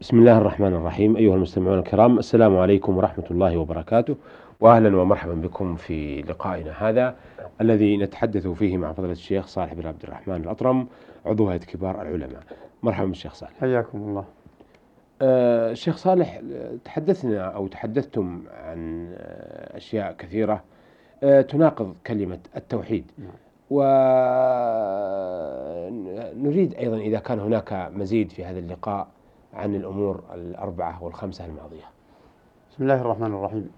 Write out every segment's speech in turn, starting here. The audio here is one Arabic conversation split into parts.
بسم الله الرحمن الرحيم. أيها المستمعون الكرام السلام عليكم ورحمة الله وبركاته وأهلا ومرحبا بكم في لقائنا هذا الذي نتحدث فيه مع فضيلة الشيخ صالح بن عبد الرحمن الأطرم عضو هيئة كبار العلماء. مرحبا بالشيخ صالح. حياكم الله. آه الشيخ صالح تحدثنا أو تحدثتم عن أشياء كثيرة. آه تناقض كلمة التوحيد. نعم. ونريد أيضا إذا كان هناك مزيد في هذا اللقاء عن الأمور الأربعة والخمسة الماضية. بسم الله الرحمن الرحيم.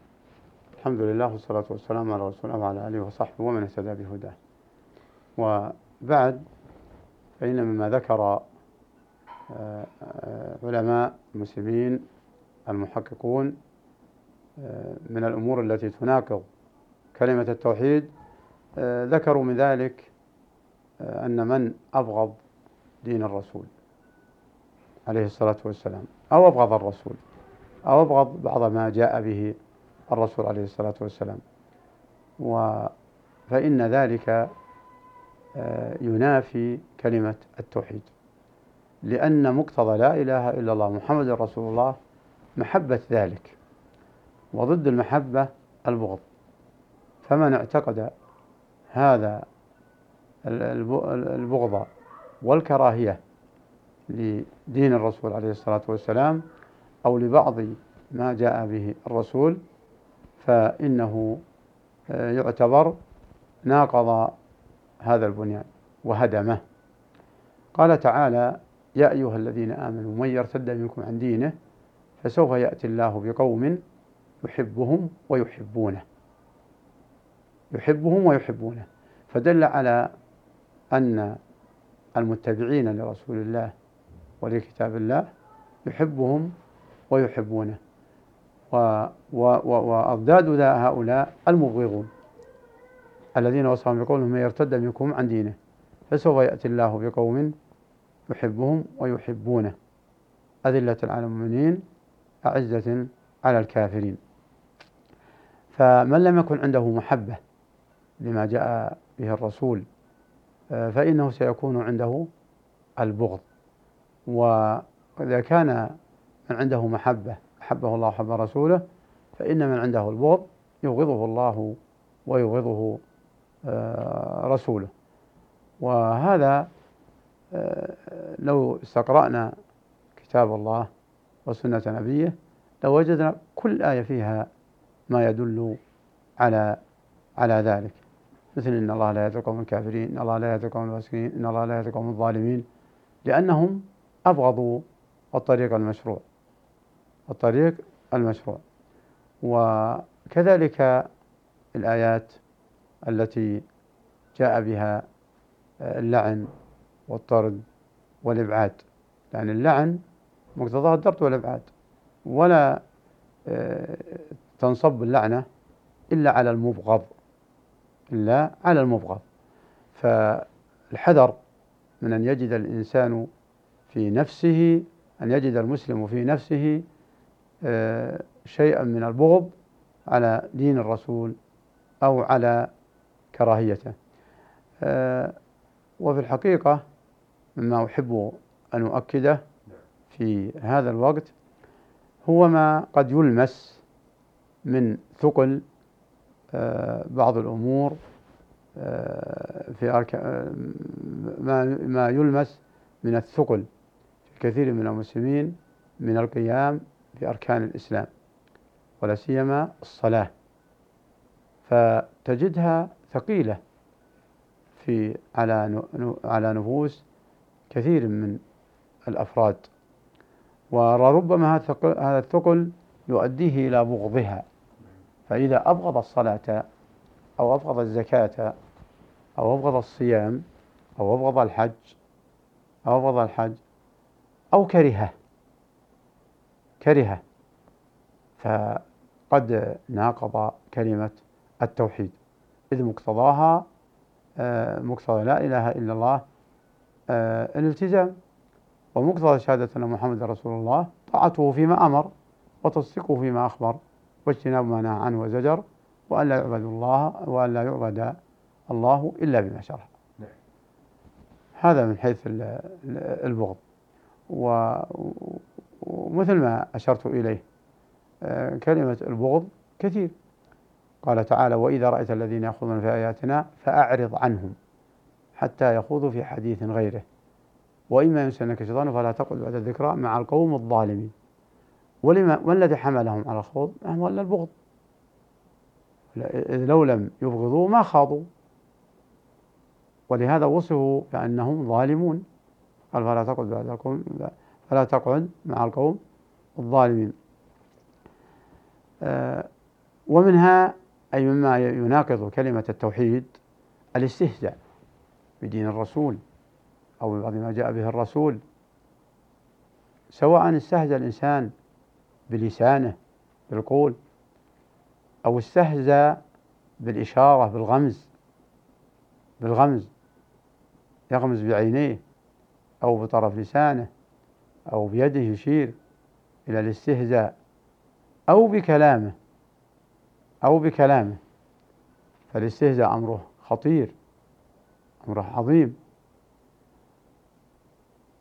الحمد لله والصلاة والسلام على رسول الله وعلى آله وصحبه ومن اهتدى بهداه. وبعد فإن مما ذكر آه، آه، علماء المسلمين المحققون آه، من الأمور التي تناقض كلمة التوحيد ذكروا من ذلك أن من أبغض دين الرسول. عليه الصلاة والسلام أو أبغض الرسول أو أبغض بعض ما جاء به الرسول عليه الصلاة والسلام. و فإن ذلك آه، ينافي كلمة التوحيد. لأن مقتضى لا إله إلا الله محمد رسول الله محبة ذلك وضد المحبة البغض. فمن اعتقد هذا البغض والكراهية لدين الرسول عليه الصلاة والسلام أو لبعض ما جاء به الرسول فإنه آه، يعتبر ناقض هذا البنيان وهدمه. قال تعالى يا أيها الذين آمنوا من يرتد منكم عن دينه فسوف يأتي الله بقوم يحبهم ويحبونه. يحبهم ويحبونه. فدل على أن المتبعين لرسول الله ولكتاب الله يحبهم ويحبونه. وأضداد هؤلاء المبغضون الذين وصفهم بقولهم من يرتد منكم عن دينه فسوف يأتي الله بقوم يحبهم ويحبونه. أذلة على المؤمنين أعزة على الكافرين. فمن لم يكن عنده محبة لما جاء به الرسول فإنه سيكون عنده البغض. وإذا كان من عنده محبة أحبه الله وحب رسوله فإن من عنده البغض يبغضه الله ويبغضه آه، رسوله. وهذا آه، لو استقرأنا كتاب الله وسنة نبيه لوجدنا كل آية فيها ما يدل على على ذلك. مثل إن الله لا يهدي القوم الكافرين إن الله لا يهدي القوم الفاسقين إن الله لا يهدي القوم الظالمين لأنهم أبغضوا الطريق المشروع. الطريق المشروع. وكذلك الآيات التي جاء بها اللعن والطرد والإبعاد. يعني اللعن مقتضاه الطرد والإبعاد. ولا آه، تنصب اللعنة إلا على المبغض. إلا على المبغض. فالحذر من أن يجد الإنسان في نفسه أن يجد المسلم في نفسه آه، شيئا من البغض على دين الرسول أو على كراهيته. آه، وفي الحقيقة مما أحب أن أؤكده في هذا الوقت هو ما قد يلمس من ثقل آه، بعض الأمور في ما يلمس من الثقل. كثير من المسلمين من القيام بأركان الإسلام ولا سيما الصلاة. فتجدها ثقيلة في على على نفوس كثير من الأفراد. ولربما هذا الثقل يؤديه إلى بغضها. فإذا أبغض الصلاة أو أبغض الزكاة أو أبغض الصيام أو أبغض الحج أو أبغض الحج أو كرهه. كرهه. فقد ناقض كلمة التوحيد. إذ مقتضاها آه، مقتضى لا إله إلا الله آه، الالتزام. ومقتضى شهادة أن محمد رسول الله طاعته فيما أمر وتصديقه فيما أخبر واجتناب ما نهى عنه وزجر وأن لا يعبد الله وأن لا يعبد الله إلا بما شرع. نعم. هذا من حيث البغض. ومثل ما أشرت إليه آه، كلمة البغض كثير. قال تعالى وإذا رأيت الذين يخوضون في آياتنا فأعرض عنهم حتى يخوضوا في حديث غيره. وإما ينسنك شيطان فلا تقل بعد الذكرى مع القوم الظالمين. ولما ما الذي حملهم على الخوض؟ هو إلا البغض. لو لم يبغضوا ما خاضوا. ولهذا وصفوا بأنهم ظالمون. قال فلا تقعد بعد القوم فلا تقعد مع القوم الظالمين. آه، ومنها أي مما يناقض كلمة التوحيد الاستهزاء بدين الرسول أو ببعض ما جاء به الرسول. سواء استهزأ الإنسان بلسانه بالقول أو استهزأ بالإشارة بالغمز بالغمز يغمز بعينيه. أو بطرف لسانه أو بيده يشير إلى الاستهزاء أو بكلامه أو بكلامه فالاستهزاء أمره خطير أمره عظيم.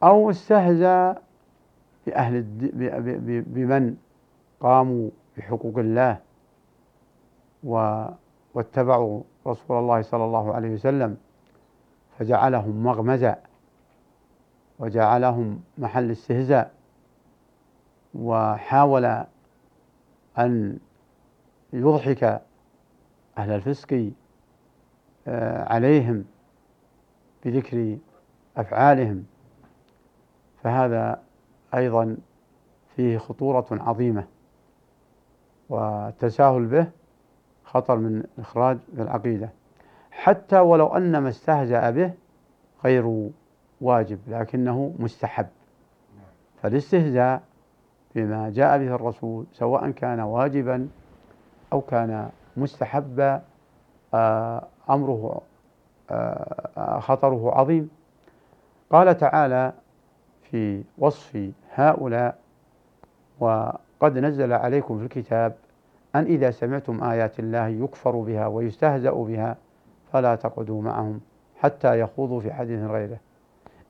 أو استهزأ بأهل بمن قاموا بحقوق الله واتبعوا رسول الله صلى الله عليه وسلم فجعلهم مغمزا وجعلهم محل استهزاء وحاول أن يضحك أهل الفسق آه، عليهم بذكر أفعالهم. فهذا أيضا فيه خطورة عظيمة والتساهل به خطر من إخراج العقيدة حتى ولو أن ما استهزأ به غير واجب لكنه مستحب. فالاستهزاء بما جاء به الرسول سواء كان واجبا أو كان مستحبا آه، أمره آه، خطره عظيم. قال تعالى في وصف هؤلاء وقد نزل عليكم في الكتاب أن إذا سمعتم آيات الله يكفر بها ويستهزأ بها فلا تقعدوا معهم حتى يخوضوا في حديث غيره.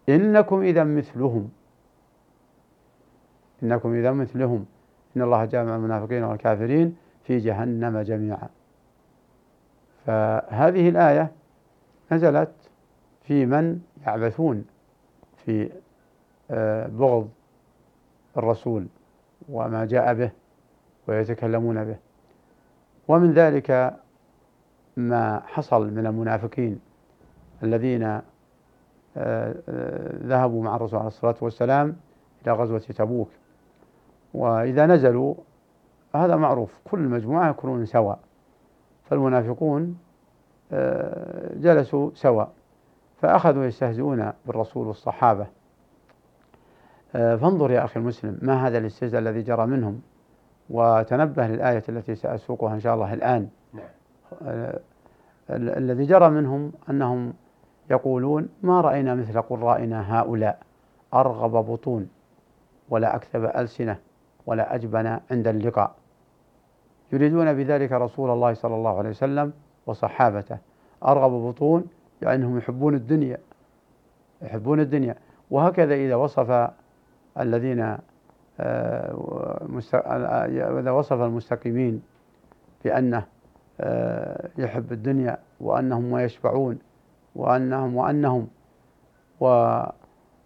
إنكم إذا مثلهم. إنكم إذا مثلهم. إن الله جامع المنافقين والكافرين في جهنم جميعا. فهذه الآية نزلت في من يعبثون في آه، بغض الرسول وما جاء به ويتكلمون به. ومن ذلك ما حصل من المنافقين الذين ذهبوا مع الرسول عليه الصلاة والسلام إلى غزوة تبوك. وإذا نزلوا هذا معروف كل مجموعة يكونون سواء فالمنافقون آه، جلسوا سواء فأخذوا يستهزئون بالرسول والصحابة. فانظر يا أخي المسلم ما هذا الاستهزاء الذي جرى منهم؟ وتنبه للآية التي سأسوقها إن شاء الله الآن. نعم. الذي جرى منهم أنهم يقولون ما رأينا مثل قرائنا هؤلاء أرغب بطون ولا أكثب ألسنة ولا أجبن عند اللقاء. يريدون بذلك رسول الله صلى الله عليه وسلم وصحابته. أرغب بطون يعني أنهم يحبون الدنيا يحبون الدنيا. وهكذا إذا وصف الذين آه، إذا وصف المستقيمين بأنه آه، يحب الدنيا وأنهم ويشبعون وأنهم وأنهم و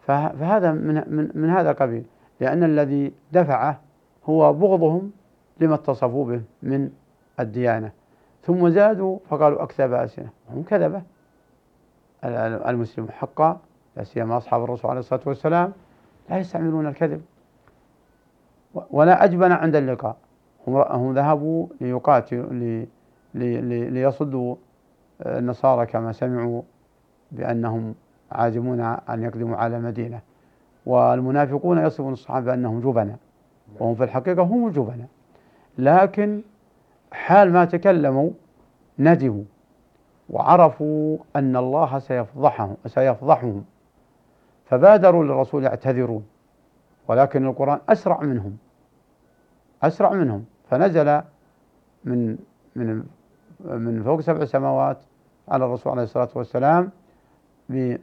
فهذا من, من, من هذا القبيل لأن الذي دفعه هو بغضهم لما اتصفوا به من الديانة. ثم زادوا فقالوا أكذب ألسنة هم كذبة. المسلم حقا لا سيما أصحاب الرسول عليه الصلاة والسلام. لا يستعملون الكذب. ولا أجبن عند اللقاء. هم ذهبوا ليقاتلوا ليصدوا النصارى كما سمعوا بأنهم عازمون أن يقدموا على المدينة. والمنافقون يصفون الصحابة بأنهم جبناء وهم في الحقيقة هم الجبناء لكن حال ما تكلموا ندموا وعرفوا أن الله سيفضحهم سيفضحهم. فبادروا للرسول يعتذرون ولكن القرآن أسرع منهم. أسرع منهم. فنزل من من من فوق سبع سماوات على الرسول عليه الصلاة والسلام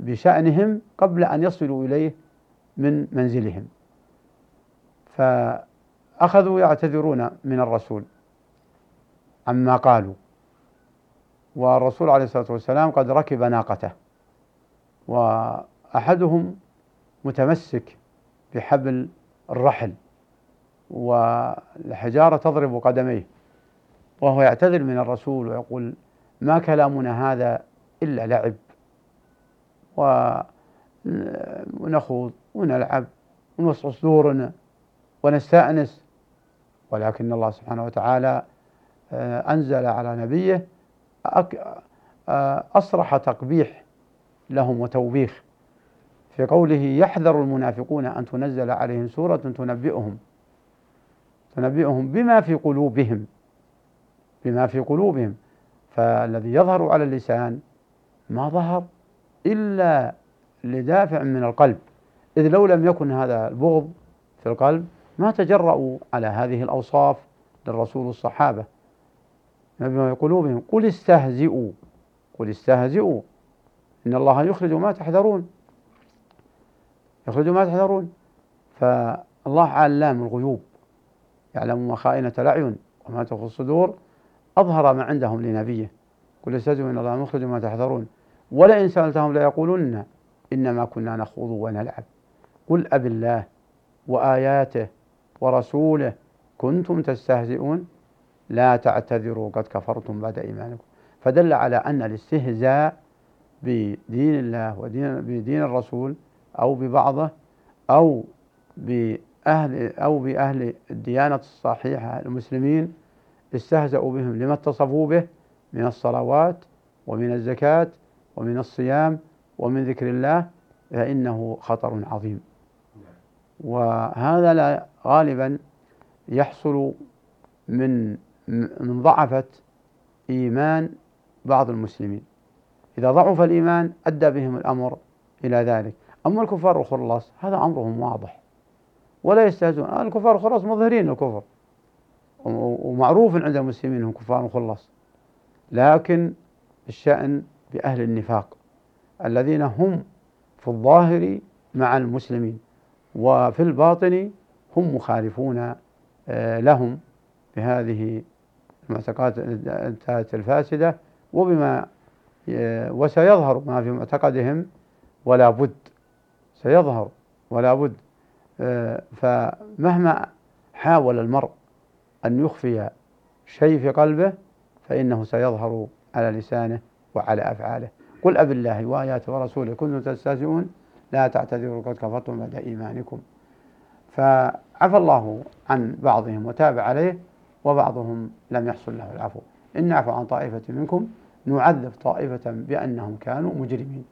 بشأنهم قبل أن يصلوا إليه من منزلهم. فأخذوا يعتذرون من الرسول عما قالوا. والرسول عليه الصلاة والسلام قد ركب ناقته. وأحدهم متمسك بحبل الرحل والحجارة تضرب قدميه وهو يعتذر من الرسول ويقول ما كلامنا هذا إلا لعب. ونخوض ونلعب ونوسع صدورنا ونستأنس. ولكن الله سبحانه وتعالى آه، أنزل على نبيه آه، أصرح تقبيح لهم وتوبيخ. في قوله يحذر المنافقون أن تنزل عليهم سورة تنبئهم. تنبئهم بما في قلوبهم بما في قلوبهم. فالذي يظهر على اللسان ما ظهر. إلا لدافع من القلب. إذ لو لم يكن هذا البغض في القلب ما تجرؤوا على هذه الأوصاف للرسول والصحابة. بما قلوبهم قل استهزئوا قل استهزئوا. إن الله يخرج ما تحذرون. يخرج ما تحذرون. فالله علام الغيوب يعلم مخائنة الأعين وما تخفي الصدور. أظهر ما عندهم لنبيه قل استهزئوا إن الله مخرج ما تحذرون. ولئن سألتهم ليقولن إنما كنا نخوض ونلعب. قل أب الله وآياته ورسوله كنتم تستهزئون؟ لا تعتذروا قد كفرتم بعد إيمانكم. فدل على أن الاستهزاء بدين الله ودين بدين الرسول أو ببعضه أو بأهل أو بأهل الديانة الصحيحة المسلمين استهزأوا بهم لما اتصفوا به من الصلوات ومن الزكاة ومن الصيام ومن ذكر الله فإنه خطر عظيم. وهذا لا غالبا يحصل من من ضعفة إيمان بعض المسلمين. إذا ضعف الإيمان أدى بهم الأمر إلى ذلك. أما الكفار الخلص هذا أمرهم واضح. ولا يستهزئون. الكفار الخلص مظهرين الكفر. ومعروف عند المسلمين هم كفار خلص لكن الشأن بأهل النفاق الذين هم في الظاهر مع المسلمين وفي الباطن هم مخالفون آه، لهم بهذه المعتقدات الفاسدة وبما آه، وسيظهر ما في معتقدهم ولا بد سيظهر ولا بد آه، فمهما حاول المرء أن يخفي شيء في قلبه فإنه سيظهر على لسانه. وعلى أفعاله. قل أب الله وآياته ورسوله كنتم تستهزئون لا تعتذروا قد كفرتم بعد إيمانكم. فعفى الله عن بعضهم وتاب عليه وبعضهم لم يحصل له العفو. إن نعفو عن طائفة منكم نعذب طائفة بأنهم كانوا مجرمين.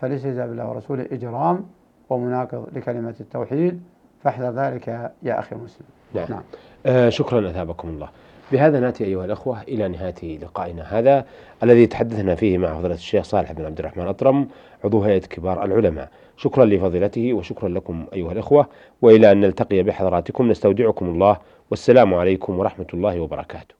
فالاستهزاء بالله ورسوله إجرام ومناقض لكلمة التوحيد. فاحذر ذلك يا أخي المسلم نعم, نعم. آه شكرا أثابكم الله. بهذا نأتي أيها الأخوة إلى نهاية لقائنا هذا الذي تحدثنا فيه مع فضيلة الشيخ صالح بن عبد الرحمن أطرم عضو هيئة كبار العلماء. شكرا لفضيلته وشكرا لكم أيها الأخوة وإلى أن نلتقي بحضراتكم نستودعكم الله والسلام عليكم ورحمة الله وبركاته.